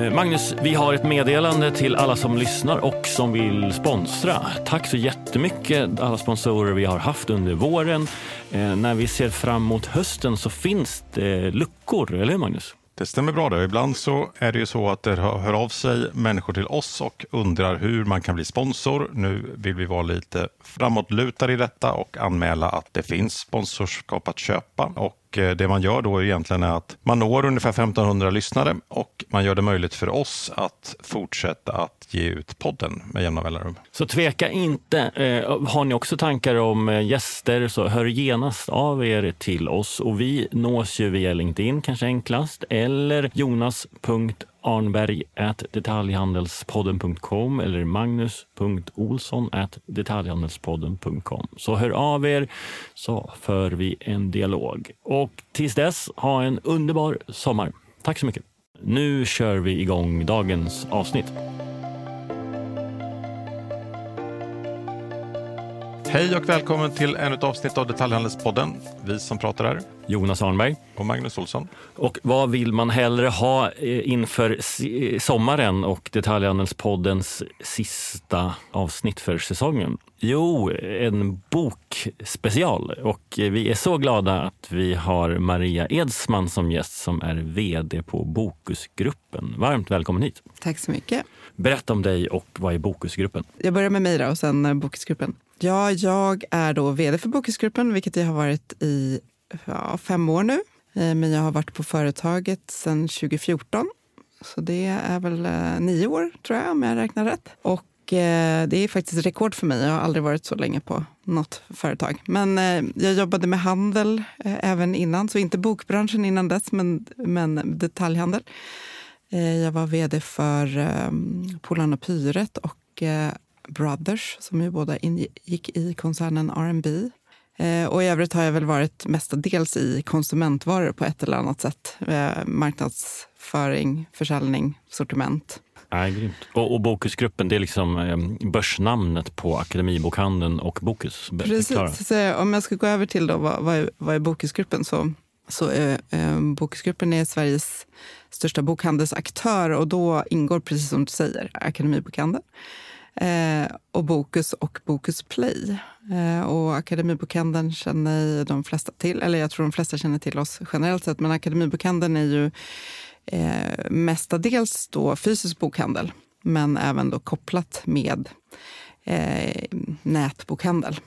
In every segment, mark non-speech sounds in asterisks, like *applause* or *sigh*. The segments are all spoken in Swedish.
Eh, Magnus, vi har ett meddelande till alla som lyssnar och som vill sponsra. Tack så jättemycket alla sponsorer vi har haft under våren. Eh, när vi ser fram mot hösten så finns det luckor, eller hur Magnus? Det stämmer bra. Det. Ibland så är det ju så att det hör av sig människor till oss och undrar hur man kan bli sponsor. Nu vill vi vara lite framåtlutade i detta och anmäla att det finns sponsorskap att köpa. Och och eh, det man gör då egentligen är att man når ungefär 1500 lyssnare och man gör det möjligt för oss att fortsätta att ge ut podden med jämna mellanrum. Så tveka inte. Eh, har ni också tankar om eh, gäster så hör genast av er till oss och vi nås ju via LinkedIn kanske enklast eller arnberg detaljhandelspodden.com eller magnus.olsson detaljhandelspodden.com. Så hör av er så för vi en dialog. Och tills dess, ha en underbar sommar. Tack så mycket. Nu kör vi igång dagens avsnitt. Hej och välkommen till ännu ett avsnitt av Detaljhandelspodden. Vi som pratar här. Jonas Arnberg. Och Magnus Olsson. Och vad vill man hellre ha eh, inför sommaren och Detaljhandelspoddens sista avsnitt för säsongen? Jo, en bokspecial. Och vi är så glada att vi har Maria Edsman som gäst som är vd på Bokusgruppen. Varmt välkommen hit. Tack så mycket. Berätta om dig och vad är Bokusgruppen? Jag börjar med mig då, och sen eh, Bokusgruppen. Ja, jag är då vd för Bokusgruppen, vilket jag har varit i ja, fem år nu. Eh, men jag har varit på företaget sedan 2014. Så det är väl eh, nio år, tror jag, om jag räknar rätt. Och eh, det är faktiskt rekord för mig. Jag har aldrig varit så länge på något företag. Men jag jobbade med handel även innan, så inte bokbranschen innan dess, men, men detaljhandel. Jag var vd för Polarn och Pyret och Brothers som ju båda ingick i koncernen R&B. Eh, och i övrigt har jag väl varit mestadels i konsumentvaror på ett eller annat sätt. Eh, marknadsföring, försäljning, sortiment. Ja, grymt. Och, och Bokusgruppen, det är liksom eh, börsnamnet på Akademibokhandeln och Bokus. Precis. Så om jag ska gå över till då, vad, vad, är, vad är Bokusgruppen så, så är eh, Bokusgruppen är Sveriges största bokhandelsaktör och då ingår, precis som du säger, Akademibokhandeln. Eh, och Bokus och Bokus Play. Eh, och Akademibokhandeln känner de flesta till, eller jag tror de flesta känner till oss generellt sett, men Akademibokhandeln är ju eh, mestadels då fysisk bokhandel, men även då kopplat med eh, nätbokhandel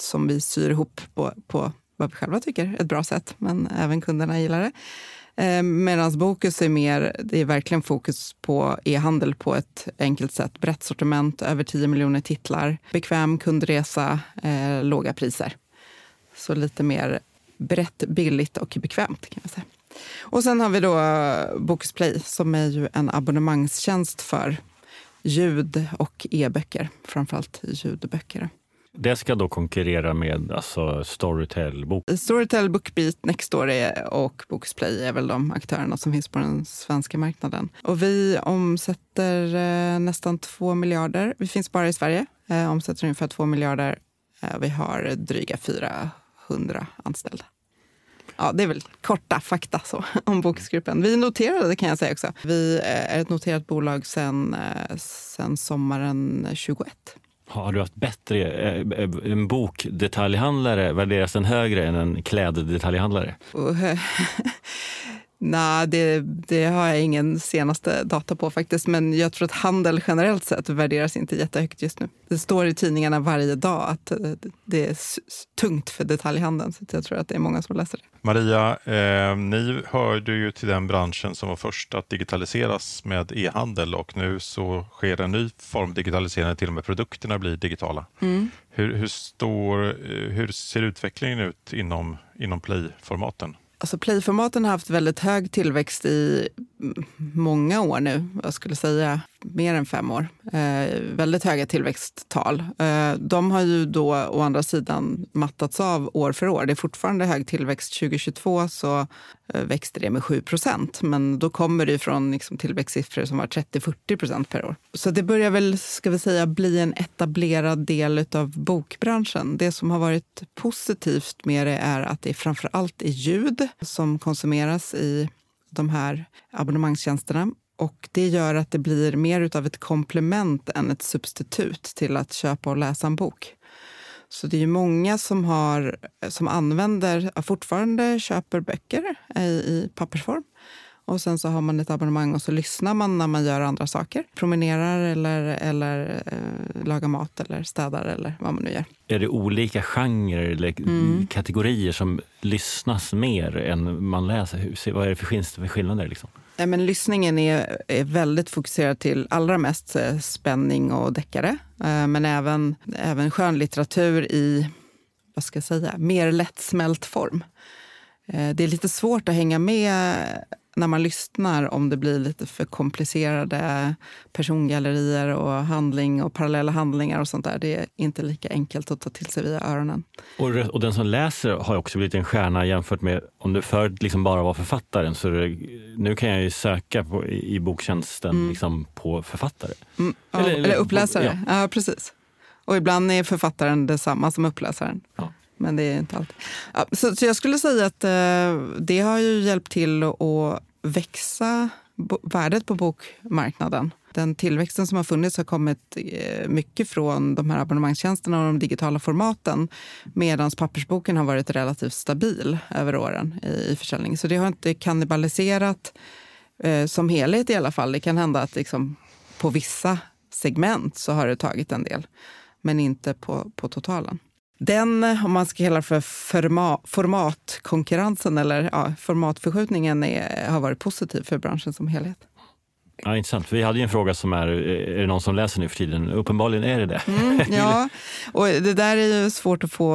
som vi syr ihop på, på vad vi själva tycker är ett bra sätt, men även kunderna gillar det. Eh, Medan Bokus är mer, det är verkligen fokus på e-handel på ett enkelt sätt. Brett sortiment, över 10 miljoner titlar, bekväm kundresa, eh, låga priser. Så lite mer brett, billigt och bekvämt kan jag säga. Och sen har vi då Bokus Play som är ju en abonnemangstjänst för ljud och e-böcker, framförallt ljudböcker. Det ska då konkurrera med alltså Storytel? Bok. Storytel, Bookbeat, Nextory och Booksplay är väl de aktörerna som finns på den svenska marknaden. Och vi omsätter eh, nästan 2 miljarder. Vi finns bara i Sverige. Eh, omsätter ungefär 2 miljarder. Eh, vi har dryga 400 anställda. Ja, det är väl korta fakta så, *laughs* om Bokusgruppen. Vi är noterade kan jag säga också. Vi eh, är ett noterat bolag sedan eh, sen sommaren 21. Har du haft bättre, eh, eh, en bokdetaljhandlare värderas den högre än en kläddetaljhandlare? *laughs* Nej, det, det, har jag ingen senaste data på faktiskt. Men jag tror att handel generellt sett värderas inte jättehögt just nu. Det står i tidningarna varje dag att det är tungt för detaljhandeln. Så jag tror att det är många som läser det. Maria, eh, ni hörde ju till den branschen som var först att digitaliseras med e-handel och nu så sker en ny form av digitalisering, till och med produkterna blir digitala. Mm. Hur, hur, står, eh, hur ser utvecklingen ut inom, inom Play-formaten? Alltså Playformaten har haft väldigt hög tillväxt i många år nu. Jag skulle säga mer än fem år. Eh, väldigt höga tillväxttal. Eh, de har ju då å andra sidan mattats av år för år. Det är fortfarande hög tillväxt. 2022 så eh, växte det med 7 procent. Men då kommer det från liksom tillväxtsiffror som var 30-40 procent per år. Så det börjar väl ska vi säga, bli en etablerad del av bokbranschen. Det som har varit positivt med det är att det framför allt är ljud som konsumeras i de här abonnemangstjänsterna. och det gör att det blir mer av ett komplement än ett substitut till att köpa och läsa en bok. Så det är många som, har, som använder, fortfarande köper böcker i, i pappersform. Och sen så har man ett abonnemang och så lyssnar man när man gör andra saker. Promenerar eller, eller eh, lagar mat eller städar eller vad man nu gör. Är det olika genrer eller mm. kategorier som lyssnas mer än man läser? Vad är det för skillnader? Liksom? Ja, men lyssningen är, är väldigt fokuserad till allra mest eh, spänning och deckare. Eh, men även, även skönlitteratur i vad ska jag säga, mer lättsmält form. Eh, det är lite svårt att hänga med när man lyssnar om det blir lite för komplicerade persongallerier och handling och parallella handlingar och sånt där. Det är inte lika enkelt att ta till sig via öronen. Och, och den som läser har också blivit en stjärna jämfört med om du förut liksom bara var författaren. Så det, nu kan jag ju söka på, i, boktjänsten mm. liksom på författare. Mm, ja, eller, eller, uppläsare. Ja. ja. precis. Och ibland är författaren detsamma som uppläsaren. Ja men det är inte allt. Ja, så, så, jag skulle säga att eh, det har ju hjälpt till att växa värdet på bokmarknaden. Den tillväxten som har funnits har kommit eh, mycket från de här abonnemangstjänsterna och de digitala formaten medan pappersboken har varit relativt stabil över åren i, i försäljning. Så det har inte kannibaliserat eh, som helhet i alla fall. Det kan hända att liksom, på vissa segment så har det tagit en del, men inte på, på totalen. Den, om man ska kalla det för forma, formatkonkurrensen eller ja, formatförskjutningen, är, har varit positiv för branschen som helhet. Ja, intressant. Vi hade ju en fråga som är, är det någon som läser nu för tiden? Uppenbarligen är det det. Mm, *laughs* ja, och det där är ju svårt att få,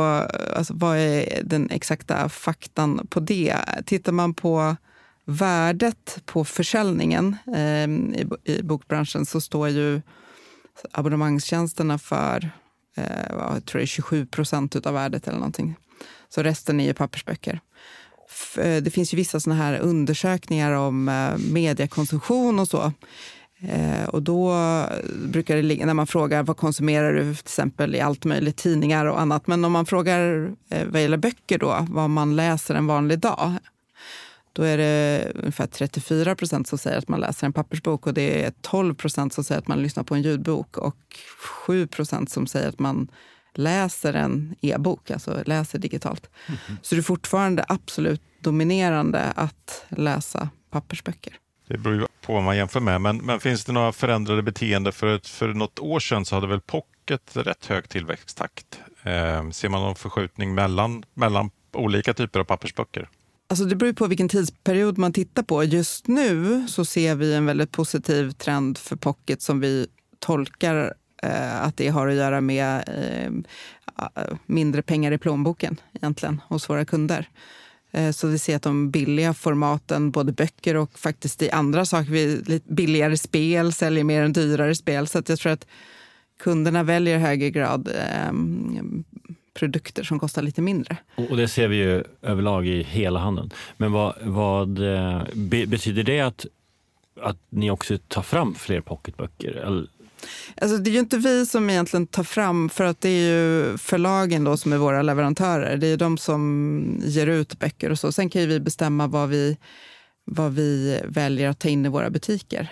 alltså, vad är den exakta faktan på det? Tittar man på värdet på försäljningen eh, i, i bokbranschen så står ju abonnemangstjänsterna för Eh, jag tror det är 27 procent av värdet eller någonting. Så resten är ju pappersböcker. Eh, det finns ju vissa såna här undersökningar om eh, mediekonsumtion och så. Och då brukar det ligga, när man frågar vad konsumerar du till exempel i allt möjligt, tidningar och annat. Men om man frågar vad gäller böcker då, vad man läser en vanlig dag. Då är det ungefär 34 procent som säger att man läser en pappersbok och det är 12 procent som säger att man lyssnar på en ljudbok och 7 procent som säger att man läser en e-bok, alltså läser digitalt. Mm -hmm. Så det är fortfarande absolut dominerande att läsa pappersböcker. Det beror ju på vad man jämför med, men, men finns det några förändrade beteende? För, för något år sedan så hade väl pocket rätt hög tillväxttakt. Eh, ser man någon förskjutning mellan, mellan olika typer av pappersböcker? Alltså det beror på vilken tidsperiod man tittar på. Just nu så ser vi en väldigt positiv trend för pocket som vi tolkar eh, att det har att göra med eh, mindre pengar i plånboken egentligen hos våra kunder. Eh, så vi ser att de billiga formaten, både böcker och faktiskt i andra saker, vi, lite billigare spel säljer mer än dyrare spel. Så jag tror att kunderna väljer i högre grad eh, produkter som kostar lite mindre. Och det ser vi ju överlag i hela handeln. Men vad, vad eh, be, betyder det att, att ni också tar fram fler pocketböcker? Alltså, det är ju inte vi som egentligen tar fram, för att det är ju förlagen då som är våra leverantörer. Det är de som ger ut böcker och så. Sen kan vi bestämma vad vi, vad vi väljer att ta in i våra butiker.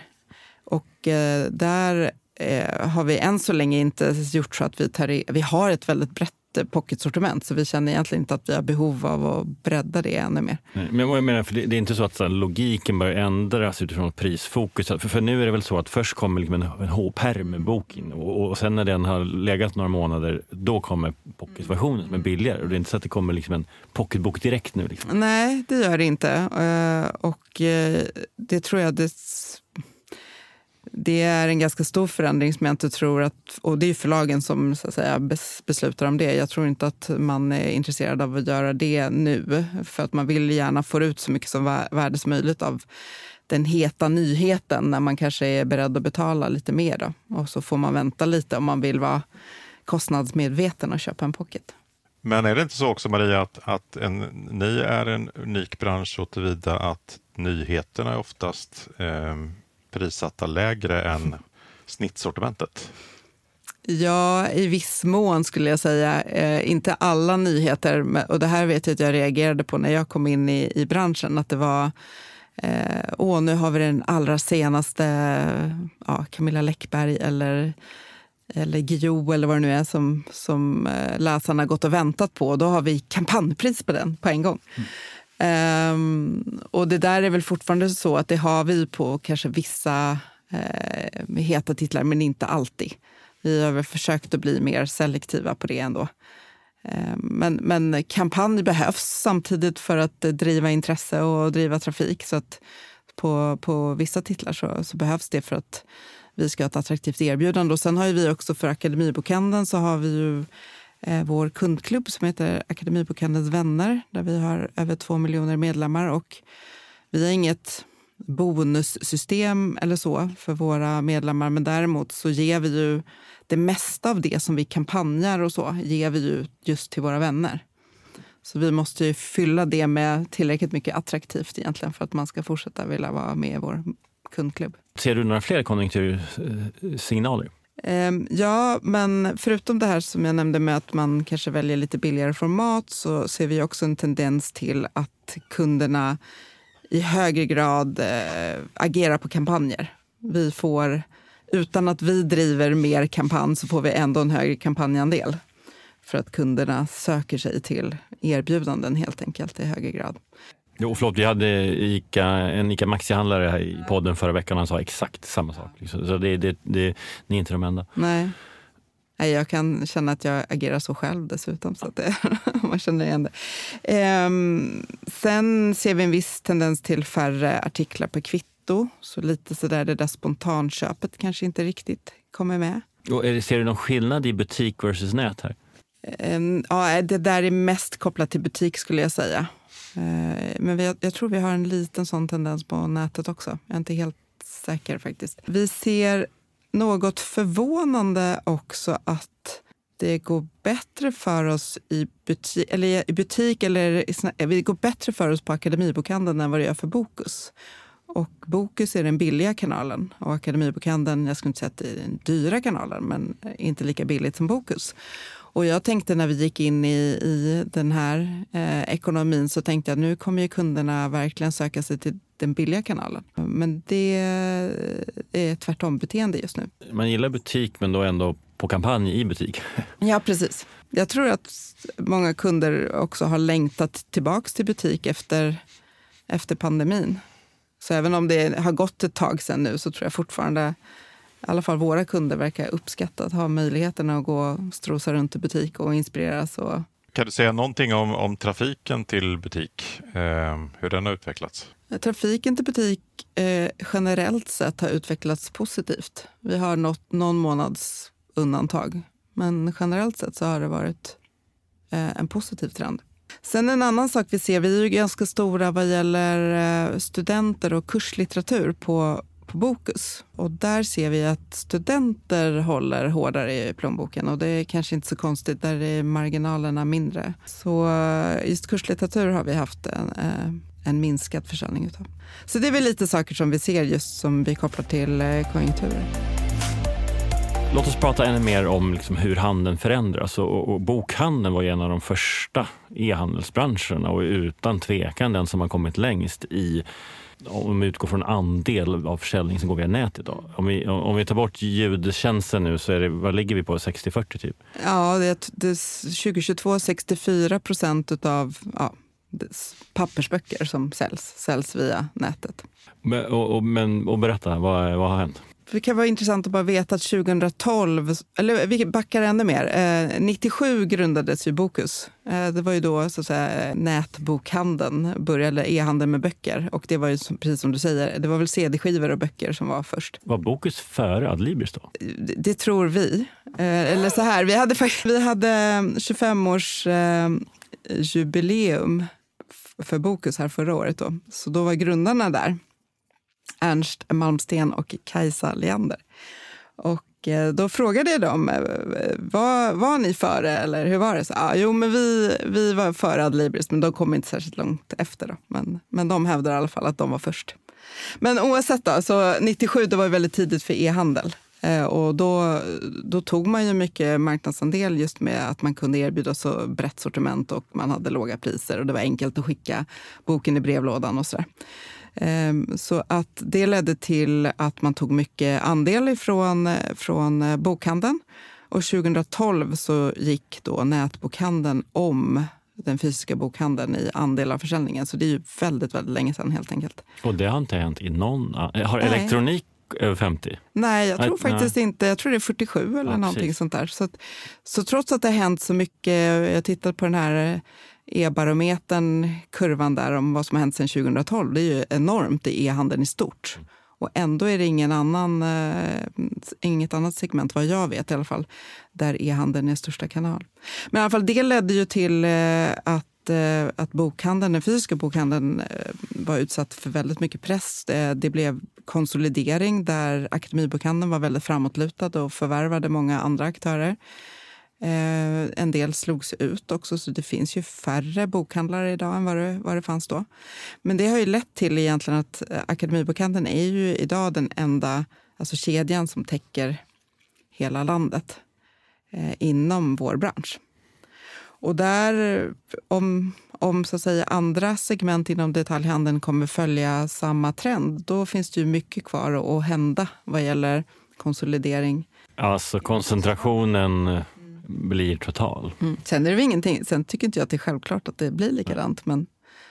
Och eh, där eh, har vi än så länge inte gjort så att vi tar i, Vi har ett väldigt brett pocketsortiment så vi känner egentligen inte att vi har behov av att bredda det ännu mer. Nej, men vad jag menar, för det, det är inte så att så här, logiken börjar ändras utifrån prisfokus. För, för nu är det väl så att först kommer liksom en, en H-perm-bok in och, och sen när den har legat några månader då kommer pocketversionen som är billigare. Och det är inte så att det kommer liksom en pocketbok direkt nu. Liksom. Nej, det gör det inte. Eh, och eh, det tror jag det det är en ganska stor förändring som jag inte tror att... Och det är förlagen som så att säga, beslutar om det. Jag tror inte att man är intresserad av att göra det nu. För att man vill gärna få ut så mycket som värde som möjligt av den heta nyheten när man kanske är beredd att betala lite mer. Då. Och så får man vänta lite om man vill vara kostnadsmedveten och köpa en pocket. Men är det inte så också Maria att, att en, ni är en unik bransch så tillvida att nyheterna är oftast eh, prissatta lägre än snittsortimentet? Ja, i viss mån skulle jag säga. Eh, inte alla nyheter. Och det här vet jag att jag reagerade på när jag kom in i, i branschen. Att det var Eh, och nu har vi den allra senaste, ja, Camilla Läckberg eller eller Guillou eller vad det nu är som, som eh, läsarna gått och väntat på. Då har vi kampanjpris på den på en gång. Mm. Um, och det där är väl fortfarande så att det har vi på kanske vissa eh, heta titlar, men inte alltid. Vi har väl försökt att bli mer selektiva på det ändå. Ehm, men, men kampanj behövs samtidigt för att driva intresse och driva trafik. Så att på, på vissa titlar så, så behövs det för att vi ska ha ett attraktivt erbjudande. Och sen har vi också för Akademibokhandeln så har vi ju Eh, vår kundklubb som heter Akademibokhandelns vänner där vi har över två miljoner medlemmar. Och vi har inget bonussystem eller så för våra medlemmar men däremot så ger vi ju det mesta av det som vi kampanjar och så ger vi ju just till våra vänner. Så vi måste ju fylla det med tillräckligt mycket attraktivt egentligen för att man ska fortsätta vilja vara med i vår kundklubb. Ser du några fler konjunktursignaler? Ehm, ja, men förutom det här som jag nämnde med att man kanske väljer lite billigare format så ser vi också en tendens till att kunderna i högre grad eh, agerar på kampanjer. Vi får, utan att vi driver mer kampanj så får vi ändå en högre kampanjandel för att kunderna söker sig till erbjudanden helt enkelt i högre grad. Jo, förlåt, vi hade Ica, en ICA Maxi-handlare här i podden förra veckan och han sa exakt samma sak. Liksom. Så det, det, det, ni är inte de enda. Nej. Nej, jag kan känna att jag agerar så själv dessutom, så att det, *laughs* man känner igen det. Ehm, sen ser vi en viss tendens till färre artiklar per kvitto. Så lite sådär det där spontanköpet kanske inte riktigt kommer med. Och är, ser du någon skillnad i butik versus nät här? Ehm, ja, det där är mest kopplat till butik skulle jag säga. Eh, men vi, jag tror vi har en liten sån tendens på nätet också. Jag är inte helt säker faktiskt. Vi ser något förvånande också att det går bättre för oss i butik, eller, i butik eller i, eh, vi går bättre för oss på Akademibokhandeln än vad det gör för Bokus. Och Bokus är den billiga kanalen och Akademibokhandeln, jag skulle inte säga att det är den dyra kanalen, men inte lika billigt som Bokus. Och jag tänkte när vi gick in i, i den här eh, ekonomin så tänkte jag att nu kommer ju kunderna verkligen söka sig till den billiga kanalen. Men det är tvärtom beteende just nu. Man gillar butik men då ändå på kampanj i butik. *laughs* Ja, precis. Jag tror att många kunder också har längtat tillbaka till butik efter, efter pandemin. Så även om det har gått ett tag sen nu så tror jag fortfarande i alla fall våra kunder verkar uppskatta att ha möjligheten att gå och strosa runt i butik och inspireras. Och... Kan du säga någonting om, om trafiken till butik, eh, hur den har utvecklats? Trafiken till butik eh, generellt sett har utvecklats positivt. Vi har nått någon månads undantag, men generellt sett så har det varit eh, en positiv trend. Sen en annan sak vi ser, vi är ju ganska stora vad gäller eh, studenter och kurslitteratur på på Bokus. Och där ser vi att studenter håller hårdare i plånboken och det är kanske inte så konstigt, där är marginalerna mindre. Så eh, just kurslitteratur har vi haft en, eh, en minskad försäljning utav. Så det är väl lite saker som vi ser just som vi kopplar till eh, konjunkturer. Låt oss prata ännu mer om liksom hur handeln förändras. Och, och bokhandeln var en av de första e-handelsbranscherna och utan tvekan den som har kommit längst i om vi utgår från andel av försäljning som går via nätet. idag. Om vi, om vi tar bort ljudtjänsten nu, så är det, vad ligger vi på? 60-40 typ? Ja, det, det, 2022 64 procent av ja, pappersböcker som säljs, säljs via nätet. Men, och, och, men, och berätta, vad, vad har hänt? Det kan vara intressant att bara veta att 2012, eller vi backar ännu mer, eh, 97 grundades ju Bokus. Eh, det var ju då så att säga, nätbokhandeln började, e-handeln med böcker. Och det var ju precis som du säger, det var väl cd-skivor och böcker som var först. Var Bokus före Adlibris då? Det, det, tror vi. Eh, eller så här, vi hade, vi hade 25 års eh, jubileum för Bokus här förra året. Då. Så då var grundarna där. Ernst Malmsten och Kajsa Leander. Och eh, då frågade jag dem, eh, var, var ni före eller hur var det? Så, ah, jo, men vi, vi var före Adlibris, men de kom inte särskilt långt efter. Då. Men, men de hävdar i alla fall att de var först. Men oavsett, då, så 97 det var väldigt tidigt för e-handel. Eh, och då, då tog man ju mycket marknadsandel just med att man kunde erbjuda så brett sortiment och man hade låga priser och det var enkelt att skicka boken i brevlådan och sådär. Ehm, så att det ledde till att man tog mycket andel ifrån, från bokhandeln. Och 2012 så gick då nätbokhandeln om den fysiska bokhandeln i andel av försäljningen. Så det är ju väldigt, väldigt länge sedan helt enkelt. Och det har inte hänt i någon... Har Nej. elektronik över 50? Nej, jag tror faktiskt nej. inte. Jag tror det är 47 eller ja, någonting precis. sånt där. Så, att, så trots att det har hänt så mycket, jag tittade på den här e-barometern, kurvan där om vad som har hänt sedan 2012, det är ju enormt i e-handeln i stort. Och ändå är det ingen annan, eh, inget annat segment, vad jag vet i alla fall, där e-handeln är största kanal. Men i alla fall, det ledde ju till eh, att, eh, att bokhandeln, den fysiska bokhandeln eh, var utsatt för väldigt mycket press. Eh, det blev konsolidering där Akademibokhandeln var väldigt framåtlutad och förvärvade många andra aktörer. Eh, en del slogs ut också, så det finns ju färre bokhandlare idag än vad det, vad det fanns då. Men det har ju lett till egentligen att eh, Akademibokhandeln är ju idag den enda alltså kedjan som täcker hela landet eh, inom vår bransch. Och där, om, om så att säga, andra segment inom detaljhandeln kommer följa samma trend, då finns det ju mycket kvar att hända vad gäller konsolidering. Alltså koncentrationen blir total. Mm. Sen är det ingenting. Sen tycker inte jag att det är självklart att det blir likadant. Men,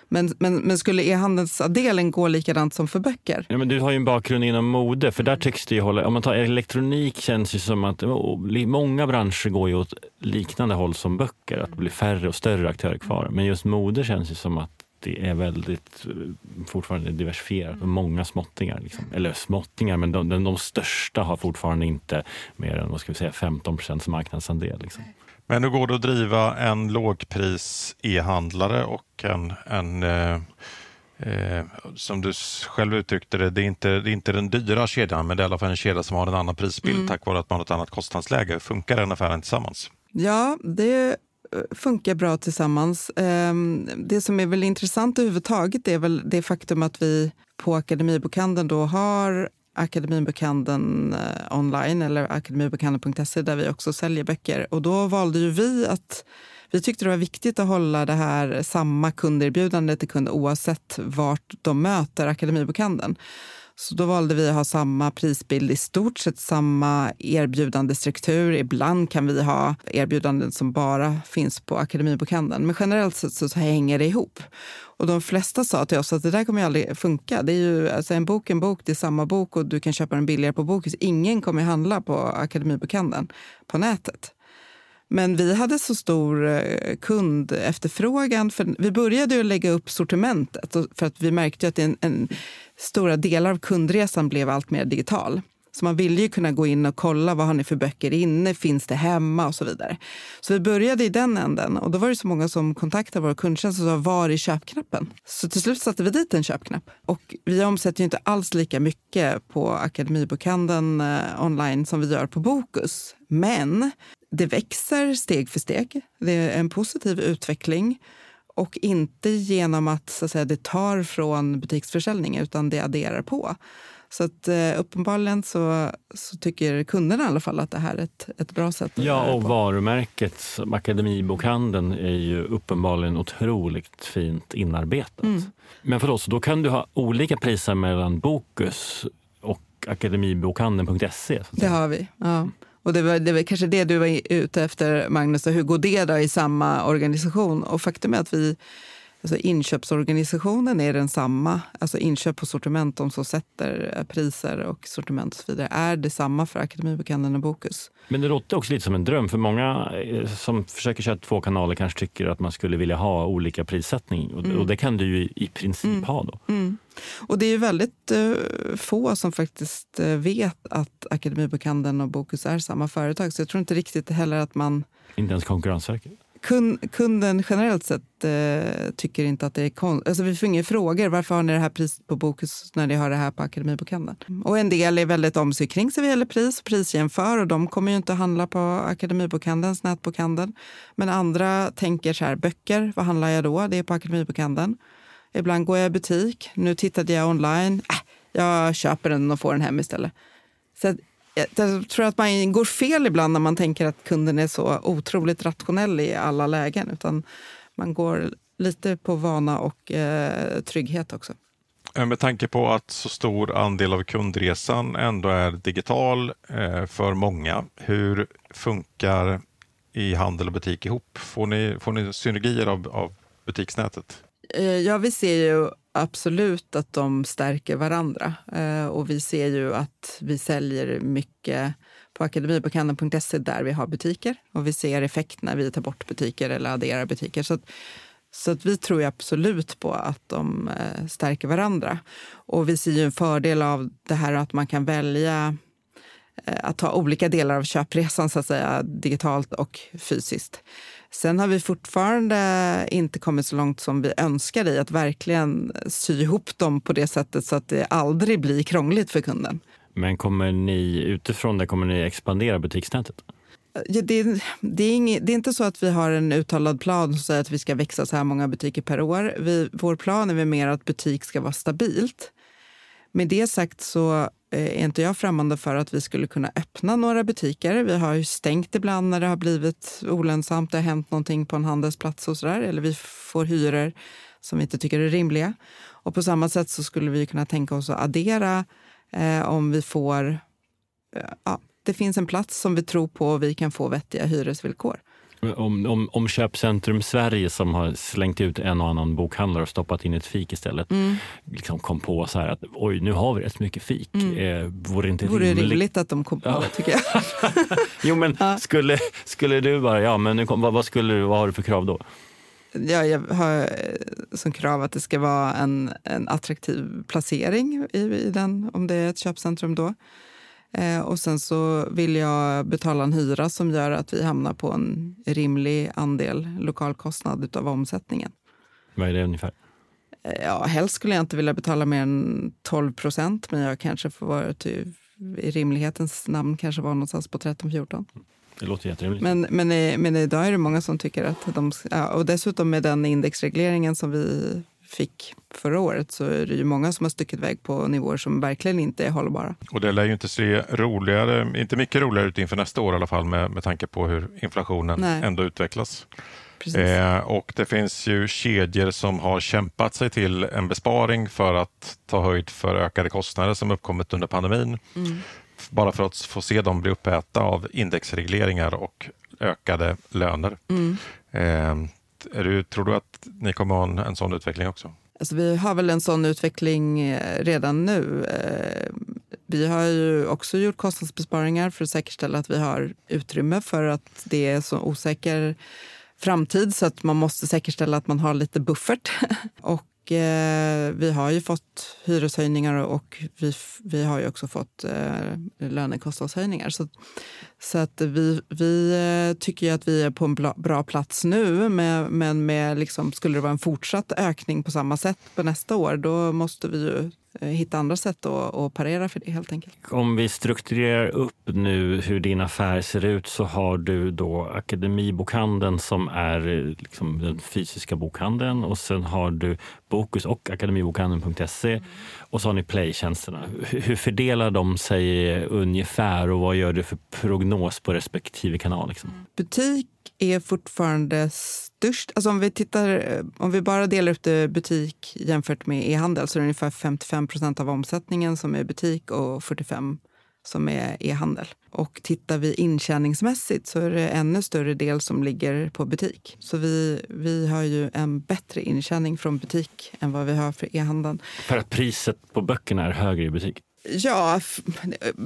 men, men, men skulle e-handelsdelen gå likadant som för böcker? Ja, men du har ju en bakgrund inom mode, för där tycks det ju hålla... Om man tar elektronik känns det som att oh, många branscher går ju åt liknande håll som böcker, att det blir färre och större aktörer kvar. Men just mode känns ju som att det är väldigt eh, fortfarande diversifierat med många småttingar. Liksom. Eller småttingar, men de, de, de, största har fortfarande inte mer än vad ska vi säga, 15 procents marknadsandel. Liksom. Men hur går det att driva en lågpris e-handlare och en, en eh, eh, som du själv uttryckte det, det är, inte, det är inte den dyra kedjan, men det är i alla fall en kedja som har en annan prisbild mm. tack vare att man har ett annat kostnadsläge. Funkar den affären tillsammans? Ja, det funkar bra tillsammans. Ehm, det som är väl intressant överhuvudtaget är väl det faktum att vi på Akademibokhandeln då har Akademibokhandeln eh, online eller akademibokhandeln.se där vi också säljer böcker. Och då valde ju vi att vi tyckte det var viktigt att hålla det här samma kunderbjudande till kunder oavsett vart de möter Akademibokhandeln. Så då valde vi att ha samma prisbild, i stort sett samma erbjudandestruktur. Ibland kan vi ha erbjudanden som bara finns på Akademibokhandeln. Men generellt sett så hänger det ihop. Och de flesta sa till oss att det där kommer ju aldrig funka. Det är ju alltså en bok en bok, det är samma bok och du kan köpa den billigare på Bokus. Ingen kommer handla på Akademibokhandeln på nätet. Men vi hade så stor eh, kundefterfrågan. För vi började ju lägga upp sortimentet för att vi märkte att en, en, stora delar av kundresan blev allt mer digital. Så man ville ju kunna gå in och kolla vad har ni för böcker inne, finns det hemma och så vidare. Så vi började i den änden och då var det så många som kontaktade vår kundtjänst och sa var är köpknappen? Så till slut satte vi dit en köpknapp. Och vi omsätter ju inte alls lika mycket på Akademibokhandeln eh, online som vi gör på Bokus. Men det växer steg för steg. Det är en positiv utveckling och inte genom att, så att säga, det tar från butiksförsäljning utan det adderar på. Så att, eh, uppenbarligen så, så tycker kunderna i alla fall att det här är ett, ett bra sätt. Ja, och på. varumärket Akademibokhandeln är ju uppenbarligen otroligt fint inarbetat. Mm. Men för oss, då kan du ha olika priser mellan Bokus och akademibokhandeln.se? Det har vi. Ja. Och det var, det var kanske det du var ute efter, Magnus. Hur går det då i samma organisation? Och faktum är att vi, alltså inköpsorganisationen är densamma. Alltså inköp på sortiment, de som sätter priser och sortiment och så vidare, är detsamma för Akademibokhandeln och Bokus. Men det låter också lite som en dröm. För många eh, som försöker köra två kanaler kanske tycker att man skulle vilja ha olika prissättning. Och, mm. och det kan du ju i princip mm. ha då. Mm. Och det är ju väldigt uh, få som faktiskt vet att Akademibokhandeln och Bokus är samma företag. Så jag tror inte riktigt heller att man... Inte ens Konkurrensverket? Kunden generellt sett eh, tycker inte att det är konstigt. Alltså vi får inga frågor. Varför har ni det här priset på Bokus när ni har det här på Akademibokhandeln? Och en del är väldigt om sig kring sig vad gäller pris och prisjämför och de kommer ju inte att handla på Akademibokhandelns nätbokhandel. Men andra tänker så här, böcker, vad handlar jag då? Det är på Akademibokhandeln. Ibland går jag i butik. Nu tittade jag online. Äh, jag köper den och får den hem istället. Så Jag tror att man går fel ibland när man tänker att kunden är så otroligt rationell i alla lägen. Utan man går lite på vana och eh, trygghet också. Eh, med tanke på att så stor andel av kundresan ändå är digital eh, för många, hur funkar i handel och butik ihop? Får ni, får ni synergier av, av butiksnätet? Eh, ja, vi ser ju absolut att de stärker varandra. Eh, och vi ser ju att vi säljer mycket på akademibokhandeln.se där vi har butiker. Och vi ser effekt när vi tar bort butiker eller adderar butiker. Så att, så att vi tror absolut på att de eh, stärker varandra. Och vi ser ju en fördel av det här att man kan välja eh, att ta olika delar av köpresan, så att säga, digitalt och fysiskt. Sen har vi fortfarande inte kommit så långt som vi önskar i att verkligen sy ihop dem på det sättet så att det aldrig blir krångligt för kunden. Men kommer ni utifrån det, kommer ni expandera butiksnätet? Ja, det, det, är inget, det, är inte så att vi har en uttalad plan som säger att vi ska växa så här många butiker per år. Vi, vår plan är mer att butik ska vara stabilt. Med det sagt så eh, är inte jag främmande för att vi skulle kunna öppna några butiker. Vi har ju stängt ibland när det har blivit olönsamt, det har hänt någonting på en handelsplats och sådär, eller vi får hyror som vi inte tycker är rimliga. Och på samma sätt så skulle vi kunna tänka oss att addera eh, om vi får... Eh, ja, det finns en plats som vi tror på och vi kan få vettiga hyresvillkor. Om, om, om Köpcentrum Sverige som har slängt ut en och annan bokhandlare och stoppat in ett fik istället mm. liksom kom på så här att oj, nu har vi rätt mycket fik. Mm. Eh, vore det inte vore rimligt? rimligt att de kom på ja. det tycker jag. *laughs* jo, men ja. skulle, skulle du bara, ja men nu kom, vad, vad, skulle du, vad har du för krav då? Ja, jag har eh, som krav att det ska vara en, en attraktiv placering i, i den, om det är ett köpcentrum då. Eh, och sen så vill jag betala en hyra som gör att vi hamnar på en rimlig andel lokalkostnad av omsättningen. Vad är det ungefär? Eh, ja, helst skulle jag inte vilja betala mer än 12 procent, men jag kanske får vara typ, i rimlighetens namn kanske vara någonstans på 13-14. Det låter jätterimligt. Men, men, men idag är det många som tycker att de... Ja, och dessutom med den indexregleringen som vi fick förra året så är det ju många som har stuckit iväg på nivåer som verkligen inte är hållbara. Och det lär ju inte se roligare, inte mycket roligare ut inför nästa år i alla fall med, med tanke på hur inflationen Nej. ändå utvecklas. Eh, och det finns ju kedjor som har kämpat sig till en besparing för att ta höjd för ökade kostnader som uppkommit under pandemin. Mm. Bara för att få se dem bli uppäta av indexregleringar och ökade löner. Mm. Eh, du, tror du att ni kommer ha en, en sån utveckling också? Alltså vi har väl en sån utveckling eh, redan nu. Eh, vi har ju också gjort kostnadsbesparingar för att säkerställa att vi har utrymme för att det är så osäker framtid så att man måste säkerställa att man har lite buffert. *laughs* Och eh, vi har ju fått hyreshöjningar och vi, vi har ju också fått eh, lönekostnadshöjningar. Så, så att vi, vi eh, tycker att vi är på en bra, plats nu med, men med liksom, skulle det vara en fortsatt ökning på samma sätt på nästa år då måste vi ju eh, hitta andra sätt att, att parera för det helt enkelt. Om vi strukturerar upp nu hur din affär ser ut så har du då Akademibokhandeln som är eh, liksom den fysiska bokhandeln och sen har du Bokus och akademibokhandeln.se mm. och så har ni Playtjänsterna. Hur fördelar de sig ungefär och vad gör du för prognos på respektive kanal? Liksom? Butik är fortfarande störst. Alltså om, vi tittar, om vi bara delar upp det butik jämfört med e-handel så är det ungefär 55 procent av omsättningen som är butik och 45 som är e-handel. Och tittar vi intjäningsmässigt så är det ännu större del som ligger på butik. Så vi, vi har ju en bättre intjäning från butik än vad vi har för e-handeln. För att priset på böckerna är högre i butik? Ja,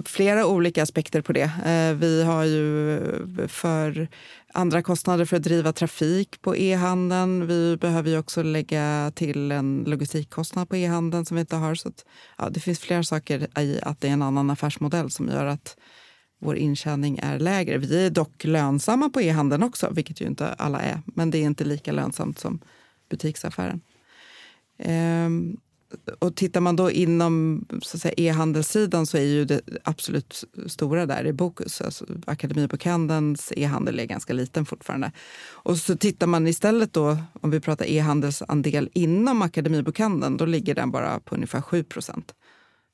flera olika aspekter på det. Eh, vi har ju för andra kostnader för att driva trafik på e-handeln. Vi behöver ju också lägga till en logistikkostnad på e-handeln som vi inte har. Så att, ja, det finns flera saker i att det är en annan affärsmodell som gör att vår intjäning är lägre. Vi är dock lönsamma på e-handeln också, vilket ju inte alla är. Men det är inte lika lönsamt som butiksaffären. Ehm, och tittar man då inom e-handelssidan så är ju det absolut stora där i Bokus. Alltså, Akademibokhandelns e-handel är ganska liten fortfarande. Och så tittar man istället då, om vi pratar e-handelsandel inom Akademibokhandeln, då ligger den bara på ungefär 7 procent.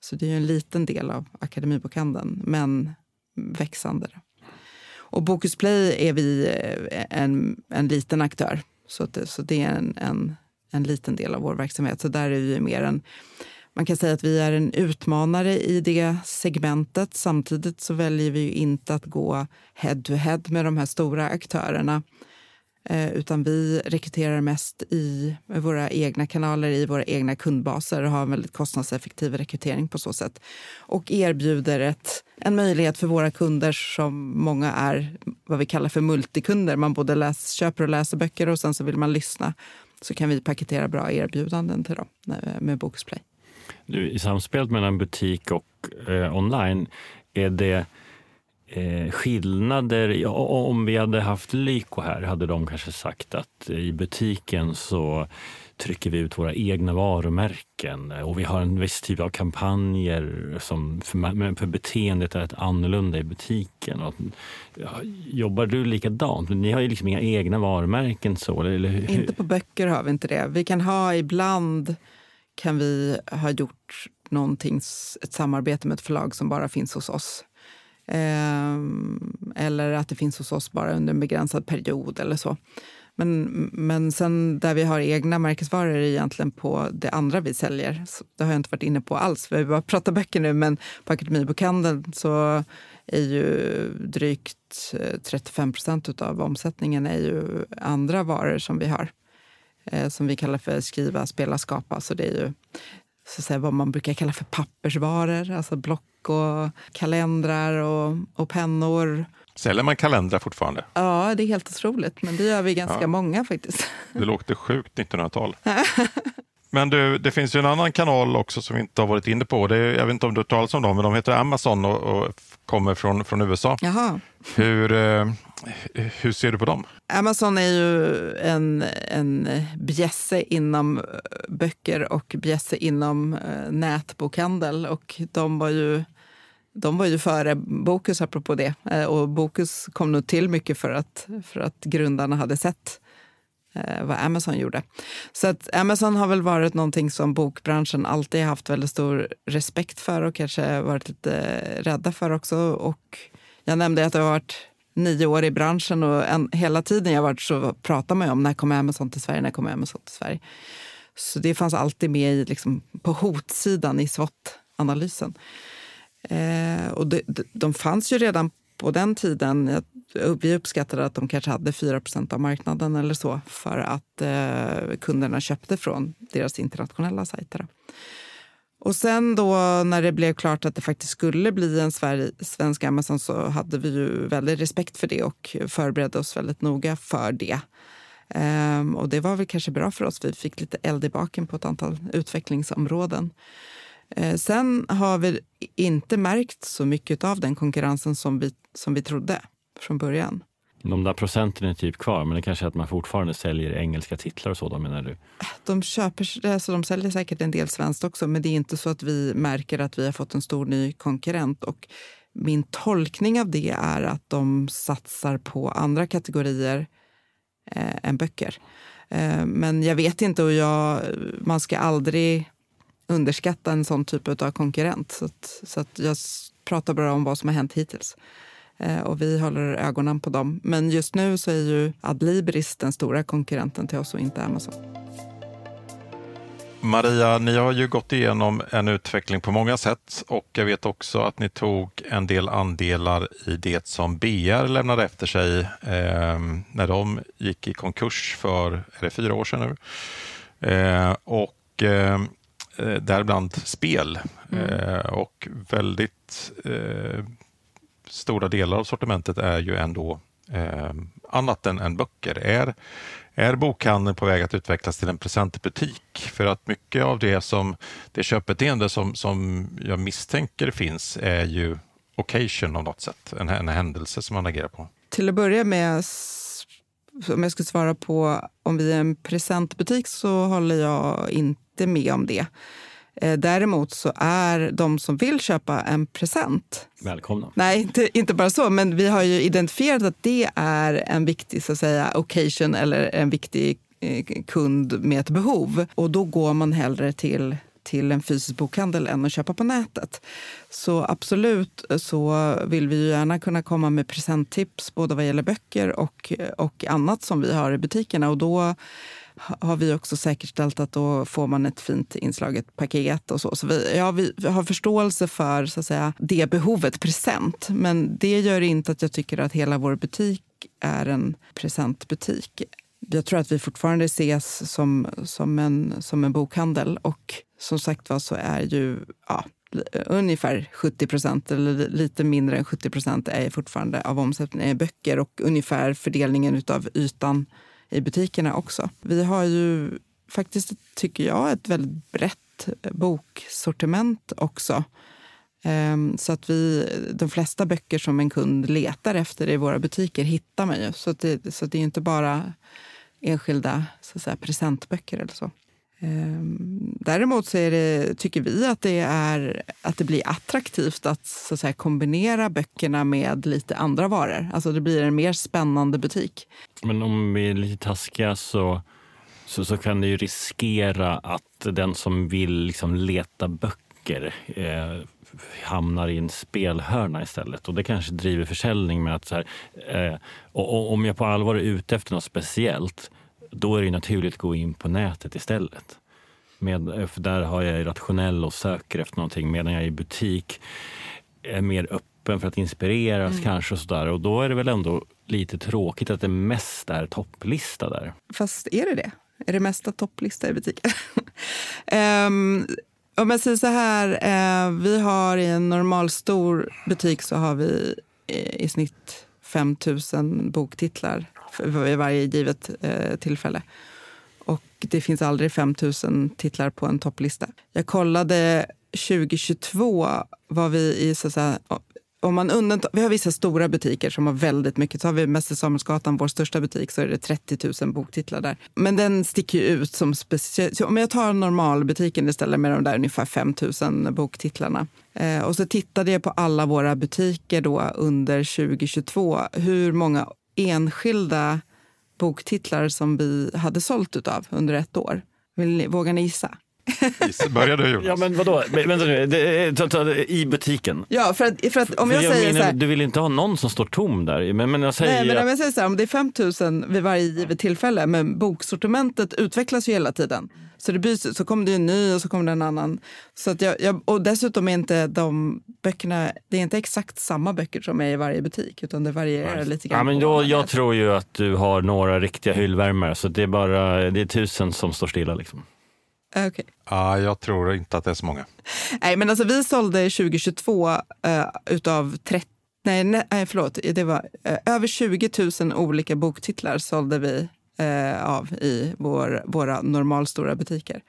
Så det är ju en liten del av Akademibokhandeln. Men växande. Och Bokus Play är vi eh, en, en liten aktör. Så, det, så det är en, en, en liten del av vår verksamhet. Så där är vi mer en man kan säga att vi är en utmanare i det segmentet. Samtidigt så väljer vi inte att gå head to head med de här stora aktörerna. Eh, utan vi rekryterar mest i våra egna kanaler, i våra egna kundbaser och har en väldigt kostnadseffektiv rekrytering på så sätt. Och erbjuder ett, en möjlighet för våra kunder som många är vad vi kallar för multikunder. Man både läs, köper och läser böcker och sen så vill man lyssna. Så kan vi paketera bra erbjudanden till dem med med Bokusplay. I samspelet mellan butik och eh, online, är det eh, skillnader? Om vi hade haft Lyko här hade de kanske sagt att i butiken så trycker vi ut våra egna varumärken och vi har en viss typ av kampanjer som för, för beteendet är ett annorlunda i butiken. Och, ja, jobbar du likadant? Ni har ju liksom inga egna varumärken så, eller hur? Inte på böcker har vi inte det. Vi kan ha ibland kan vi ha gjort någonting, ett samarbete med ett förlag som bara finns hos oss. Eh, eller att det finns hos oss bara under en begränsad period eller så. Men, men sen där vi har egna märkesvaror är egentligen på det andra vi säljer. Så det har jag inte varit inne på alls, vi bara pratar böcker nu. Men på Akademibokhandeln så är ju drygt eh, 35 procent av omsättningen är ju andra varor som vi har eh, som vi kallar för skriva, spela, skapa. Så det är ju så att säga, vad man brukar kalla för pappersvaror, alltså block och kalendrar och, och pennor. Säljer man kalendrar fortfarande? Ja, det är helt otroligt, men det gör vi ganska ja. många faktiskt. *laughs* Det låter sjukt 1900-tal. Men du, det finns ju en annan kanal också som vi inte har varit inne på. Det är, jag vet inte om du har talat om dem, men de heter Amazon och, och kommer från, från USA. Jaha. Hur, eh, hur ser du på dem? Amazon är ju en, en bjässe inom eh, böcker och bjässe inom eh, nätbokhandel. Och de var ju de var ju före Bokus, apropå det. Eh, och Bokus kom nog till mycket för att, för att grundarna hade sett eh, vad Amazon gjorde. Så att Amazon har väl varit någonting som bokbranschen alltid haft väldigt stor respekt för och kanske varit lite eh, rädda för också. Och jag nämnde att jag har varit nio år i branschen och en, hela tiden jag varit så pratar man om när kommer Amazon till Sverige, när kommer Amazon till Sverige. Så det fanns alltid med i, liksom, på hotsidan i SWOT-analysen. Eh, och de, de fanns ju redan på den tiden. Vi uppskattade att de kanske hade 4 av marknaden eller så för att eh, kunderna köpte från deras internationella sajter. Och sen då när det blev klart att det faktiskt skulle bli en svensk Amazon så hade vi ju väldigt respekt för det och förberedde oss väldigt noga för det. Um, och det var väl kanske bra för oss. Vi fick lite eld i baken på ett antal utvecklingsområden. Uh, sen har vi inte märkt så mycket av den konkurrensen som vi, som vi trodde från början. De där procenten är typ kvar, men det kanske är att man fortfarande säljer engelska titlar och så då menar du? De, köper, alltså de säljer säkert en del svenskt också, men det är inte så att vi märker att vi har fått en stor ny konkurrent. Och min tolkning av det är att de satsar på andra kategorier eh, än böcker. Eh, men jag vet inte och jag, man ska aldrig underskatta en sån typ av konkurrent. Så, att, så att jag pratar bara om vad som har hänt hittills. Eh, och vi håller ögonen på dem. Men just nu så är ju Adlibris den stora konkurrenten till oss och inte Amazon. Maria, ni har ju gått igenom en utveckling på många sätt och jag vet också att ni tog en del andelar i det som BR lämnade efter sig eh, när de gick i konkurs för är det fyra år sedan nu. Eh, och eh, däribland spel mm. eh, och väldigt eh, stora delar av sortimentet är ju ändå eh, annat än, än böcker. Är, är bokhandeln på väg att utvecklas till en presentbutik? För att mycket av det som det köpbeteende som, som jag misstänker finns är ju occasion av något sätt, en, en händelse som man agerar på. Till att börja med, om jag ska svara på om vi är en presentbutik så håller jag inte med om det. Eh, däremot så är de som vill köpa en present... Välkomna. Nej, inte, inte bara så. Men vi har ju identifierat att det är en viktig så att säga, occasion eller en viktig eh, kund med ett behov. Och då går man hellre till till en fysisk bokhandel än att köpa på nätet. Så absolut så vill vi gärna kunna komma med presenttips både vad gäller böcker och, och annat som vi har i butikerna. Och då har vi också säkerställt att då får man ett fint inslaget paket och så. Så vi, ja, vi har förståelse för så att säga, det behovet, present. Men det gör inte att jag tycker att hela vår butik är en presentbutik. Jag tror att vi fortfarande ses som, som, en, som en bokhandel och som sagt var så är ju ja, ungefär 70 procent eller lite mindre än 70 procent är fortfarande av omsättningen böcker och ungefär fördelningen av ytan i butikerna också. Vi har ju faktiskt, tycker jag, ett väldigt brett boksortiment också. Ehm, så att vi, de flesta böcker som en kund letar efter i våra butiker hittar man ju. Så, det, så det är inte bara enskilda så att säga, presentböcker eller så. Ehm, däremot så det, tycker vi att det, är, att det blir attraktivt att, så att säga, kombinera böckerna med lite andra varor. Alltså det blir en mer spännande butik. Men om vi är lite taskiga så, så, så kan det ju riskera att den som vill liksom leta böcker eh, hamnar i en spelhörna istället. Och det kanske driver försäljning med att så här, eh, och, och, om jag på allvar är ute efter något speciellt då är det naturligt att gå in på nätet istället. Med, för där har jag rationell och söker efter någonting medan jag i butik är mer öppen för att inspireras mm. kanske. Och, så Och då är det väl ändå lite tråkigt att det mest är topplista där. Fast är det det? Är det mesta topplista i butiken? *laughs* um, om jag säger så här, uh, vi har i en normal stor butik så har vi i, i snitt 5 000 boktitlar vid varje givet eh, tillfälle. Och det finns aldrig 5 000 titlar på en topplista. Jag kollade 2022 var vi i så att säga, om man undantar, vi har vissa stora butiker som har väldigt mycket. Så har vi Mäster Samuelsgatan, vår största butik, så är det 30 000 boktitlar där. Men den sticker ju ut som speciell. Om jag tar normalbutiken istället med de där ungefär 5 000 boktitlarna. Eh, och så tittade jag på alla våra butiker då under 2022. Hur många enskilda boktitlar som vi hade sålt utav under ett år. Vill ni, vågar ni gissa? Börja du Jonas. Ja men vadå, vänta nu, det, i butiken? Ja för att, för att om jag, jag säger menar, så här, Du vill inte ha någon som står tom där? Men, men jag säger Nej men om jag säger så här, om det är 5000 vid varje givet tillfälle, men boksortimentet utvecklas ju hela tiden. Så det byts, så kommer det en ny och så kommer det en annan. Så att jag, jag, och dessutom är inte de böckerna, det är inte exakt samma böcker som är i varje butik utan det varierar Nej. lite grann. Ja, men då, jag tror ju att du har några riktiga hyllvärmare så det är bara det är tusen som står stilla. Liksom. Okay. Ja, jag tror inte att det är så många. Nej, men alltså vi sålde 2022 uh, eh, utav 30 Nej, nej, förlåt. Det var uh, över 20 000 olika boktitlar sålde vi eh, av i vår, våra normalstora butiker.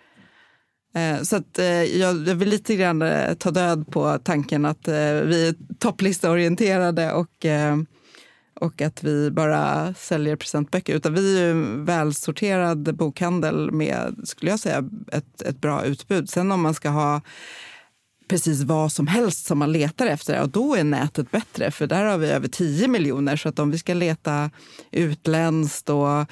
Eh, så att, eh, jag, jag vill lite grann eh, ta död på tanken att vi är topplistaorienterade och och att vi bara säljer presentböcker. Utan vi är en välsorterad bokhandel med, skulle jag säga, ett, ett bra utbud. Sen om man ska ha precis vad som helst som man letar efter, och då är nätet bättre. För där har vi över 10 miljoner. Så att om vi ska leta utländskt och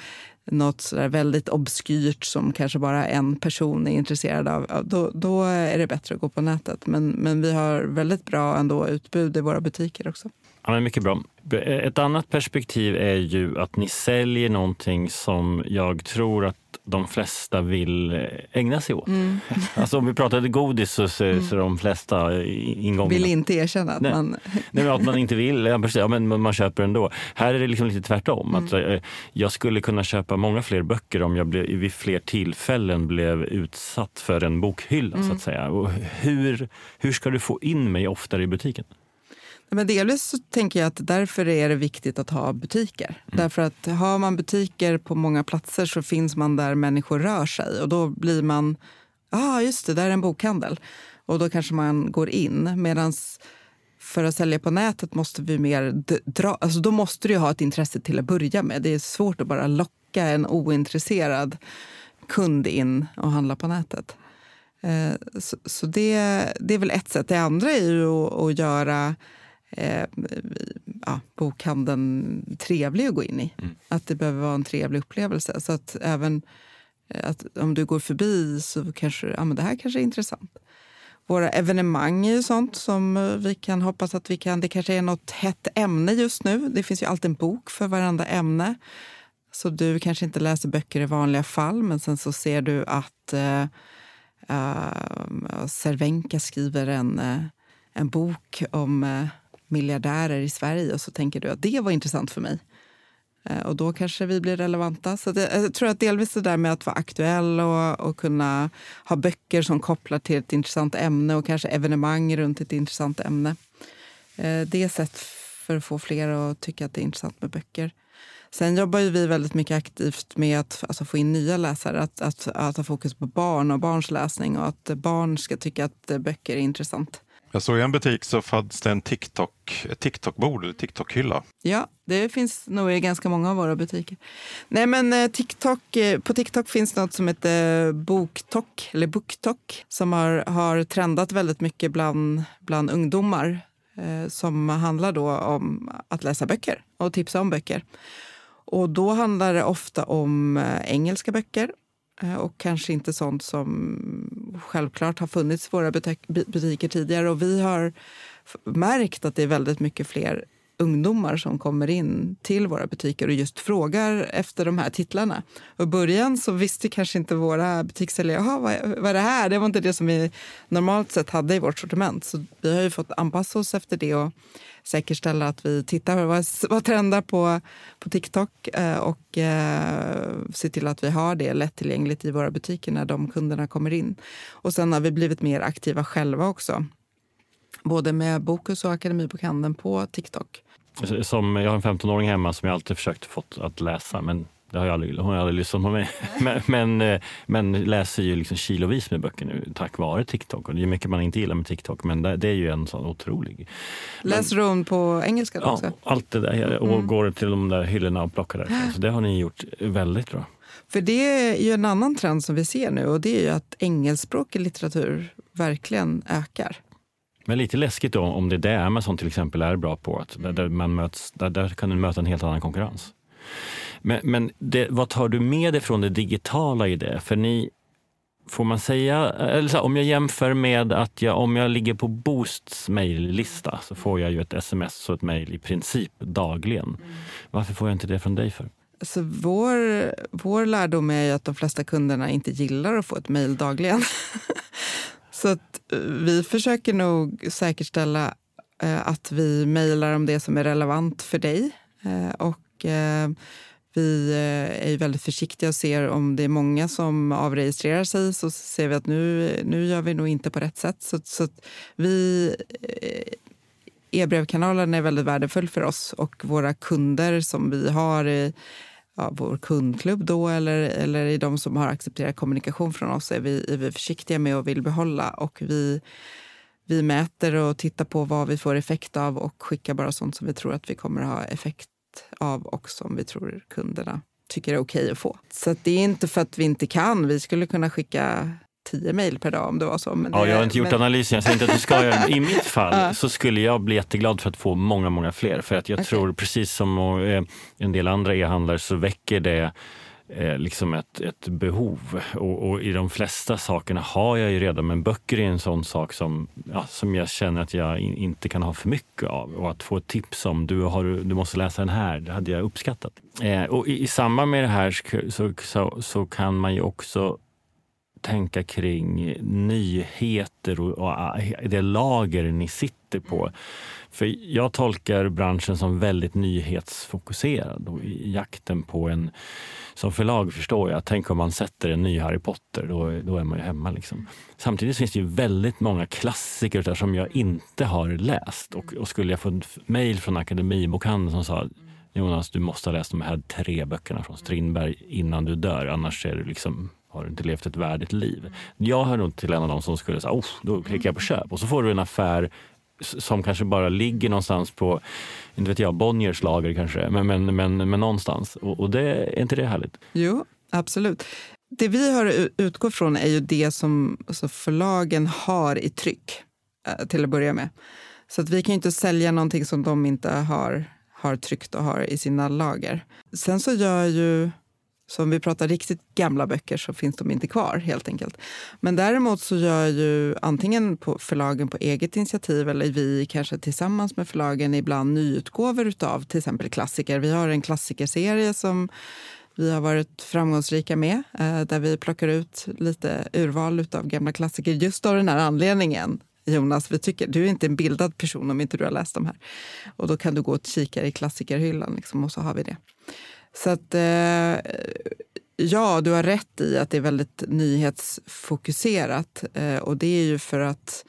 något sådär väldigt obskyrt som kanske bara en person är intresserad av, då, då är det bättre att gå på nätet. Men, men vi har väldigt bra ändå utbud i våra butiker också. Ja, men mycket bra. Ett annat perspektiv är ju att ni säljer någonting som jag tror att de flesta vill ägna sig åt. Mm. *laughs* Alltså om vi pratade godis så, så, mm. så de flesta ingångarna... Vill inte erkänna att Nej. man... Nej, att man inte vill, ja, men man köper ändå. Här är det liksom lite tvärtom. Mm. Att, eh, jag skulle kunna köpa många fler böcker om jag blev, vid fler tillfällen blev utsatt för en bokhylla. Så att mm. säga. Och hur, hur ska du få in mig oftare i butiken? Men delvis så tänker jag att därför är det viktigt att ha butiker. Mm. Därför att har man butiker på många platser så finns man där människor rör sig. Och då blir man, ja ah, just det, där är en bokhandel. Och då kanske man går in. Medan för att sälja på nätet måste vi mer dra, alltså då måste du ha ett intresse till att börja med. Det är svårt att bara locka en ointresserad kund in och handla på nätet. Eh, så, så det, det är väl ett sätt. Det andra är ju att, att göra eh, ja, bokhandeln trevlig att gå in i. Mm. Att det behöver vara en trevlig upplevelse. Så att även att om du går förbi så kanske ja, men det här kanske är intressant. Våra evenemang är ju sånt som eh, vi kan hoppas att vi kan... Det kanske är något hett ämne just nu. Det finns ju alltid en bok för varenda ämne. Så du kanske inte läser böcker i vanliga fall, men sen så ser du att uh, uh, Cervenka skriver en, uh, en bok om uh, miljardärer i Sverige och så tänker du att det var intressant för mig. Eh, och då kanske vi blir relevanta. Så det, eh, jag tror att delvis det där med att vara aktuell och, och kunna ha böcker som kopplar till ett intressant ämne och kanske evenemang runt ett intressant ämne. Eh, det är ett sätt för att få fler att tycka att det är intressant med böcker. Sen jobbar ju vi väldigt mycket aktivt med att alltså, få in nya läsare. Att, att, att ha fokus på barn och barns läsning och att barn ska tycka att böcker är intressant. Jag såg i en butik så fanns det en TikTok, ett TikTok-bord, eller TikTok-hylla. Ja, det finns nog i ganska många av våra butiker. Nej, men eh, TikTok, eh, på TikTok finns något som heter eh, BookTok, eller BookTok, som har, har trendat väldigt mycket bland, bland ungdomar. Eh, som handlar då om att läsa böcker och tipsa om böcker. Och då handlar det ofta om engelska böcker Eh, och kanske inte sånt som självklart har funnits i våra butiker tidigare. Och vi har märkt att det är väldigt mycket fler ungdomar som kommer in till våra butiker och just frågar efter de här titlarna. Och I början så visste kanske inte våra butikssäljare vad, vad är det här? Det var inte det som vi normalt sett hade i vårt sortiment. Så vi har ju fått anpassa oss efter det och säkerställa att vi tittar vad, vad trendar på, på TikTok eh, och eh, se till att vi har det lättillgängligt i våra butiker när de kunderna kommer in. Och sen har vi blivit mer aktiva själva också. Både med Bokus och Akademibokhandeln på TikTok. Som, jag har en 15-åring hemma som jag alltid försökt få att läsa men det har jag aldrig, hon har aldrig lyssnat på mig. *laughs* Men, men, eh, men, läser ju liksom kilovis med böcker nu tack vare TikTok. Och det är mycket man inte gillar med TikTok, men det, det är ju en sån otrolig... Läser hon på engelska ja, också? allt det där. Och mm. går till de där hyllorna och plockar där. Så det har ni gjort väldigt bra. För det är ju en annan trend som vi ser nu och det är ju att engelskspråkig litteratur verkligen ökar. Men lite läskigt då om det är det Amazon till exempel är bra på. Att där, man möts, där, där kan du möta en helt annan konkurrens. Men, men det, vad tar du med dig från det digitala i det? För ni, får man säga, eller så, om jag jämför med att jag, om jag ligger på Boosts mejllista så får jag ju ett sms och ett mejl i princip dagligen. Mm. Varför får jag inte det från dig för? Alltså vår, vår lärdom är att de flesta kunderna inte gillar att få ett mejl dagligen. *laughs* så att eh, vi försöker nog säkerställa eh, att vi mejlar om det som är relevant för dig. Eh, och vi är väldigt försiktiga och ser om det är många som avregistrerar sig så ser vi att nu, nu gör vi nog inte på rätt sätt. Så, så vi E-brevkanalen är väldigt värdefull för oss och våra kunder som vi har i ja, vår kundklubb då eller, eller i de som har accepterat kommunikation från oss är vi, är vi försiktiga med och vill behålla. Och vi, vi mäter och tittar på vad vi får effekt av och skickar bara sånt som vi tror att vi kommer ha effekt av och som vi tror kunderna tycker är okej att få. Så det är inte för att vi inte kan. Vi skulle kunna skicka tio mejl per dag om det var så. Men ja, jag har inte gjort men... analysen, jag säger inte att du ska göra det. I mitt *laughs* fall så skulle jag bli jätteglad för att få många, många fler. För att jag okay. tror, precis som eh, en del andra e-handlare, så väcker det eh, liksom ett, ett behov. Och, och, i de flesta sakerna har jag ju redan, men böcker är en sån sak som, ja, som jag känner att jag in, inte kan ha för mycket av. Och att få ett tips om du, har, du måste läsa den här, det hade jag uppskattat. Eh, och i, i samband med det här så, så, så kan man ju också tänka kring nyheter och, och det lager ni sitter på. För jag tolkar branschen som väldigt nyhetsfokuserad och i jakten på en som förlag förstår jag, tänk om man sätter en ny Harry Potter, då, då är man ju hemma. Liksom. Samtidigt finns det ju väldigt många klassiker där som jag inte har läst. Och, och skulle jag få ett mejl från Akademibokhandeln som sa Jonas, du måste ha läst de här tre böckerna från Strindberg innan du dör, annars är du liksom har du inte levt ett värdigt liv. Jag hör nog till en av dem som skulle säga, oh, då klickar jag på köp. Och så får du en affär som kanske bara ligger någonstans på, inte vet jag, Bonniers lager kanske, men, men, men, men någonstans. Och, och det, är inte det härligt? Jo, absolut. Det vi har utgått från är ju det som alltså förlagen har i tryck eh, till att börja med. Så att vi kan inte sälja någonting som de inte har, har tryckt och har i sina lager. Sen så gör ju så om vi pratar riktigt gamla böcker så finns de inte kvar helt enkelt. Men däremot så gör ju antingen på förlagen på eget initiativ eller vi kanske tillsammans med förlagen ibland nyutgåvor av till exempel klassiker. Vi har en klassikerserie som vi har varit framgångsrika med, eh, där vi plockar ut lite urval av gamla klassiker just av den här anledningen. Jonas, vi tycker, du är inte en bildad person om inte du har läst de här. Och då kan du gå och kika i klassikerhyllan liksom, och så har vi det. Så att, eh, ja, du har rätt i att det är väldigt nyhetsfokuserat. Eh, och det är ju för att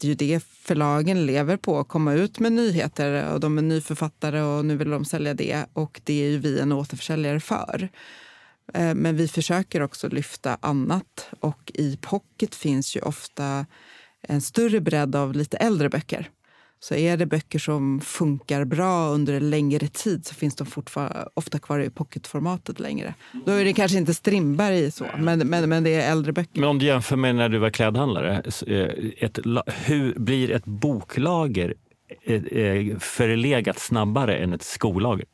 det är ju det förlagen lever på, att komma ut med nyheter. och De är nyförfattare och nu vill de sälja det. Och det är ju vi en återförsäljare för. Eh, men vi försöker också lyfta annat. Och i pocket finns ju ofta en större bredd av lite äldre böcker. Så är det böcker som funkar bra under en längre tid så finns de ofta kvar i pocketformatet längre. Då är det kanske inte Strindberg så, men, men, men det är äldre böcker. Men om du jämför med när du var klädhandlare, eh, ett, hur blir ett boklager eh, eh, förlegat snabbare än ett skolager?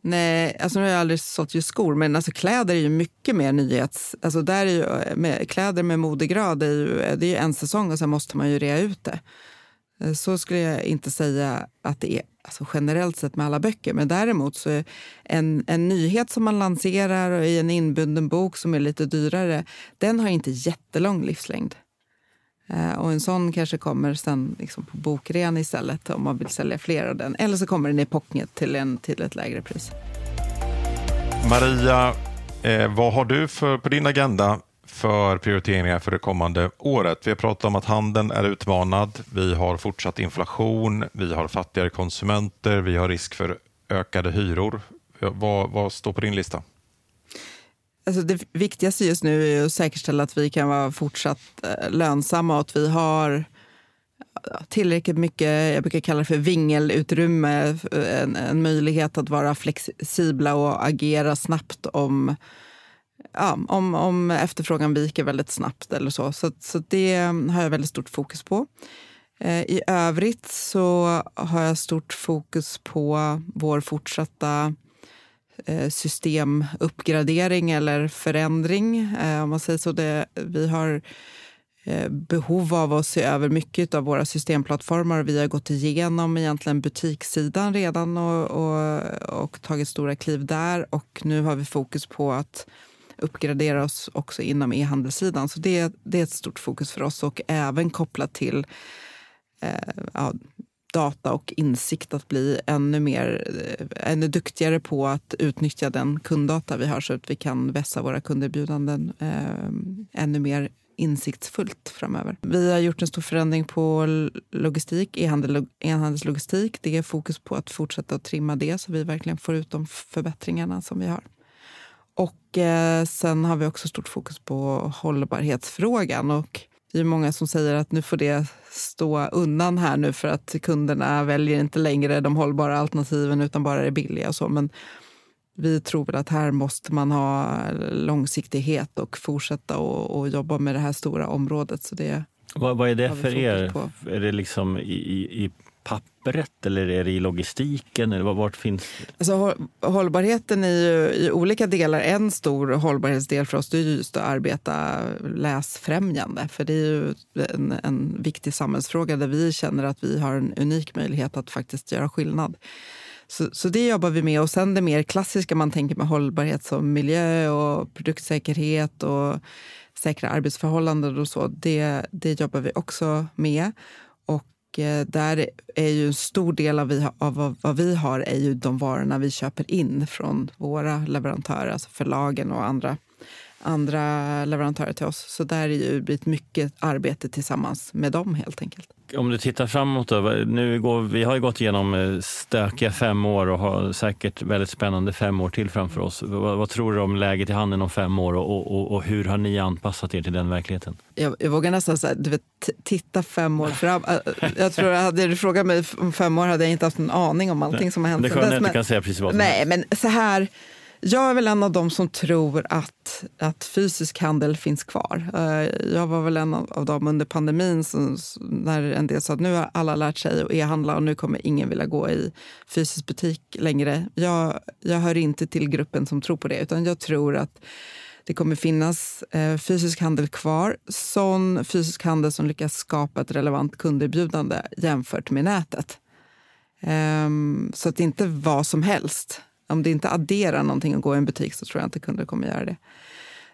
Nej, alltså nu har jag aldrig sålt just skor, men alltså kläder är ju mycket mer nyhets... Alltså där är ju, med, kläder med modegrad är ju, det är ju en säsong och sen måste man ju rea ut det. Eh, så skulle jag inte säga att det är alltså generellt sett med alla böcker. Men däremot så är en, en nyhet som man lanserar i en inbunden bok som är lite dyrare, den har inte jättelång livslängd. Eh, och en sån kanske kommer sen liksom på bokrean istället om man vill sälja fler av den. Eller så kommer den i pocket till, en, till ett lägre pris. Maria, eh, vad har du för, på din agenda för prioriteringar för det kommande året. Vi har pratat om att handeln är utmanad. Vi har fortsatt inflation. Vi har fattigare konsumenter. Vi har risk för ökade hyror. Vad, vad står på din lista? Alltså det viktigaste just nu är att säkerställa att vi kan vara fortsatt eh, lönsamma och att vi har tillräckligt mycket, jag brukar kalla det för vingelutrymme, eh, en, en möjlighet att vara flexibla och agera snabbt om ja, om, om efterfrågan viker väldigt snabbt eller så. Så, så det har jag väldigt stort fokus på. Eh, I övrigt så har jag stort fokus på vår fortsatta eh, systemuppgradering eller förändring. Eh, om man säger så. Det, vi har eh, behov av att se över mycket av våra systemplattformar. Vi har gått igenom egentligen butikssidan redan och, och, och tagit stora kliv där. Och nu har vi fokus på att uppgradera oss också inom e-handelssidan. Så det, det är ett stort fokus för oss och även kopplat till eh, ja, data och insikt att bli ännu, mer, eh, ännu duktigare på att utnyttja den kunddata vi har så att vi kan vässa våra kunderbjudanden eh, ännu mer insiktsfullt framöver. Vi har gjort en stor förändring på logistik, e-handelslogistik. Det är fokus på att fortsätta att trimma det så vi verkligen får ut de förbättringarna som vi har. Och eh, sen har vi också stort fokus på hållbarhetsfrågan. Och det är många som säger att nu får det stå undan här nu för att kunderna väljer inte längre de hållbara alternativen utan bara det billiga. Och så. Men vi tror väl att här måste man ha långsiktighet och fortsätta och, jobba med det här stora området. Så det vad, vad är det för er? På. Är det liksom i, i pappret eller är det i logistiken? Eller vart finns... Alltså, hållbarheten är ju i olika delar. En stor hållbarhetsdel för oss är just att arbeta läsfrämjande. För det är ju en, en viktig samhällsfråga där vi känner att vi har en unik möjlighet att faktiskt göra skillnad. Så, så, det jobbar vi med. Och sen det mer klassiska man tänker med hållbarhet som miljö och produktsäkerhet och säkra arbetsförhållanden och så. Det, det jobbar vi också med. Och Eh, där är ju en stor del av, vi, av vad vi har är ju de varorna vi köper in från våra leverantörer, alltså förlagen och andra, andra leverantörer till oss. Så där är ju blivit mycket arbete tillsammans med dem helt enkelt. Om du tittar framåt då, nu går, vi har ju gått igenom eh, stökiga fem år och har säkert väldigt spännande fem år till framför oss. Vad, vad tror du om läget i handeln om fem år och, och, och, hur har ni anpassat er till den verkligheten? Jag, jag vågar nästan säga, du vet, titta fem år fram. Jag tror, hade du frågat mig om fem år hade jag inte haft en aning om allting Nej, som har hänt. Det är skönt att du kan säga precis vad som Nej, men så här jag är väl en av dem som tror att, att fysisk handel finns kvar. Eh, jag var väl en av dem under pandemin som, när en del sa att nu har alla lärt sig att e-handla och nu kommer ingen vilja gå i fysisk butik längre. Jag, jag hör inte till gruppen som tror på det, utan jag tror att det kommer finnas eh, fysisk handel kvar. Sån fysisk handel som lyckas skapa ett relevant kunderbjudande jämfört med nätet. Um, så att det inte vad som helst. Om det inte adderar någonting att gå i en butik så tror jag inte kunder kommer göra det.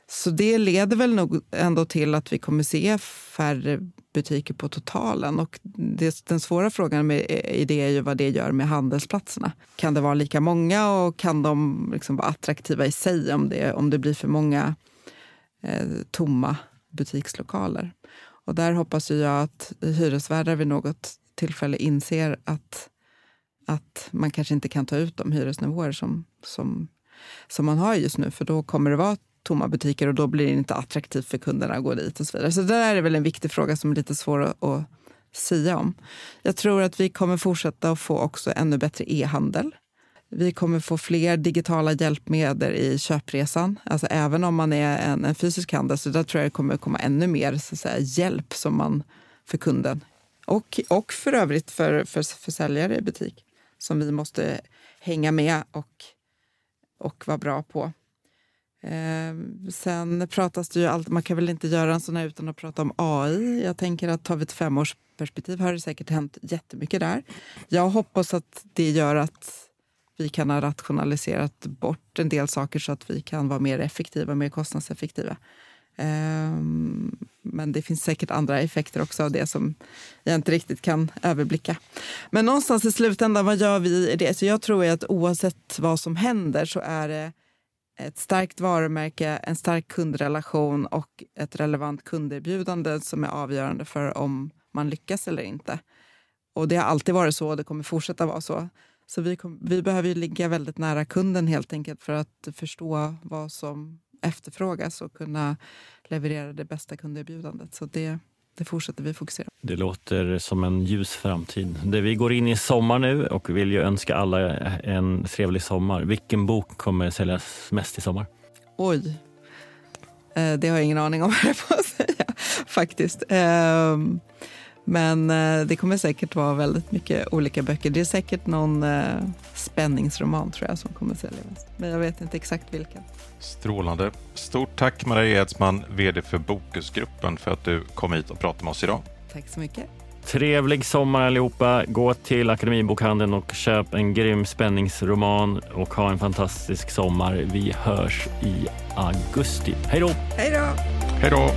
Så det leder väl nog ändå till att vi kommer se färre butiker på totalen. Och det, den svåra frågan med, i det är ju vad det gör med handelsplatserna. Kan det vara lika många och kan de liksom vara attraktiva i sig om det, om det blir för många eh, tomma butikslokaler? Och där hoppas jag att hyresvärdar vid något tillfälle inser att att man kanske inte kan ta ut de hyresnivåer som, som, som man har just nu. För då kommer det vara tomma butiker och då blir det inte attraktivt för kunderna att gå dit och så vidare. Så det där är väl en viktig fråga som är lite svår att, att säga om. Jag tror att vi kommer fortsätta att få också ännu bättre e-handel. Vi kommer få fler digitala hjälpmedel i köpresan. Alltså även om man är en, en fysisk handel så där tror jag det kommer komma ännu mer så säga, hjälp som man, för kunden. Och, och för övrigt för, för, för säljare i butik som vi måste hänga med och, och vara bra på. Eh, sen pratas det ju allt, man kan väl inte göra en sån här utan att prata om AI. Jag tänker att tar vi ett femårsperspektiv har det säkert hänt jättemycket där. Jag hoppas att det gör att vi kan ha rationaliserat bort en del saker så att vi kan vara mer effektiva, mer kostnadseffektiva. Ehm, men det finns säkert andra effekter också av det som jag inte riktigt kan överblicka. Men någonstans i slutändan, vad gör vi i det? Så jag tror att oavsett vad som händer så är det ett starkt varumärke, en stark kundrelation och ett relevant kunderbjudande som är avgörande för om man lyckas eller inte. Och det har alltid varit så och det kommer fortsätta vara så. Så vi, kom, vi behöver ligga väldigt nära kunden helt enkelt för att förstå vad som efterfrågas och kunna leverera det bästa kunderbjudandet. Så det, det fortsätter vi fokusera på. Det låter som en ljus framtid. Vi går in i sommar nu och vill ju önska alla en trevlig sommar. Vilken bok kommer säljas mest i sommar? Oj, eh, det har jag ingen aning om vad jag får säga faktiskt. Men eh, det kommer säkert vara väldigt mycket olika böcker. Det är säkert någon eh, spänningsroman tror jag som kommer sälja mest. Men jag vet inte exakt vilken. Strålande. Stort tack Maria Edsman, VD för Bokusgruppen, för att du kom hit och pratade med oss idag. Tack så mycket. Trevlig sommar allihopa. Gå till Akademibokhandeln och köp en grym spänningsroman och ha en fantastisk sommar. Vi hörs i augusti. Hej då! Hej då! Hej då!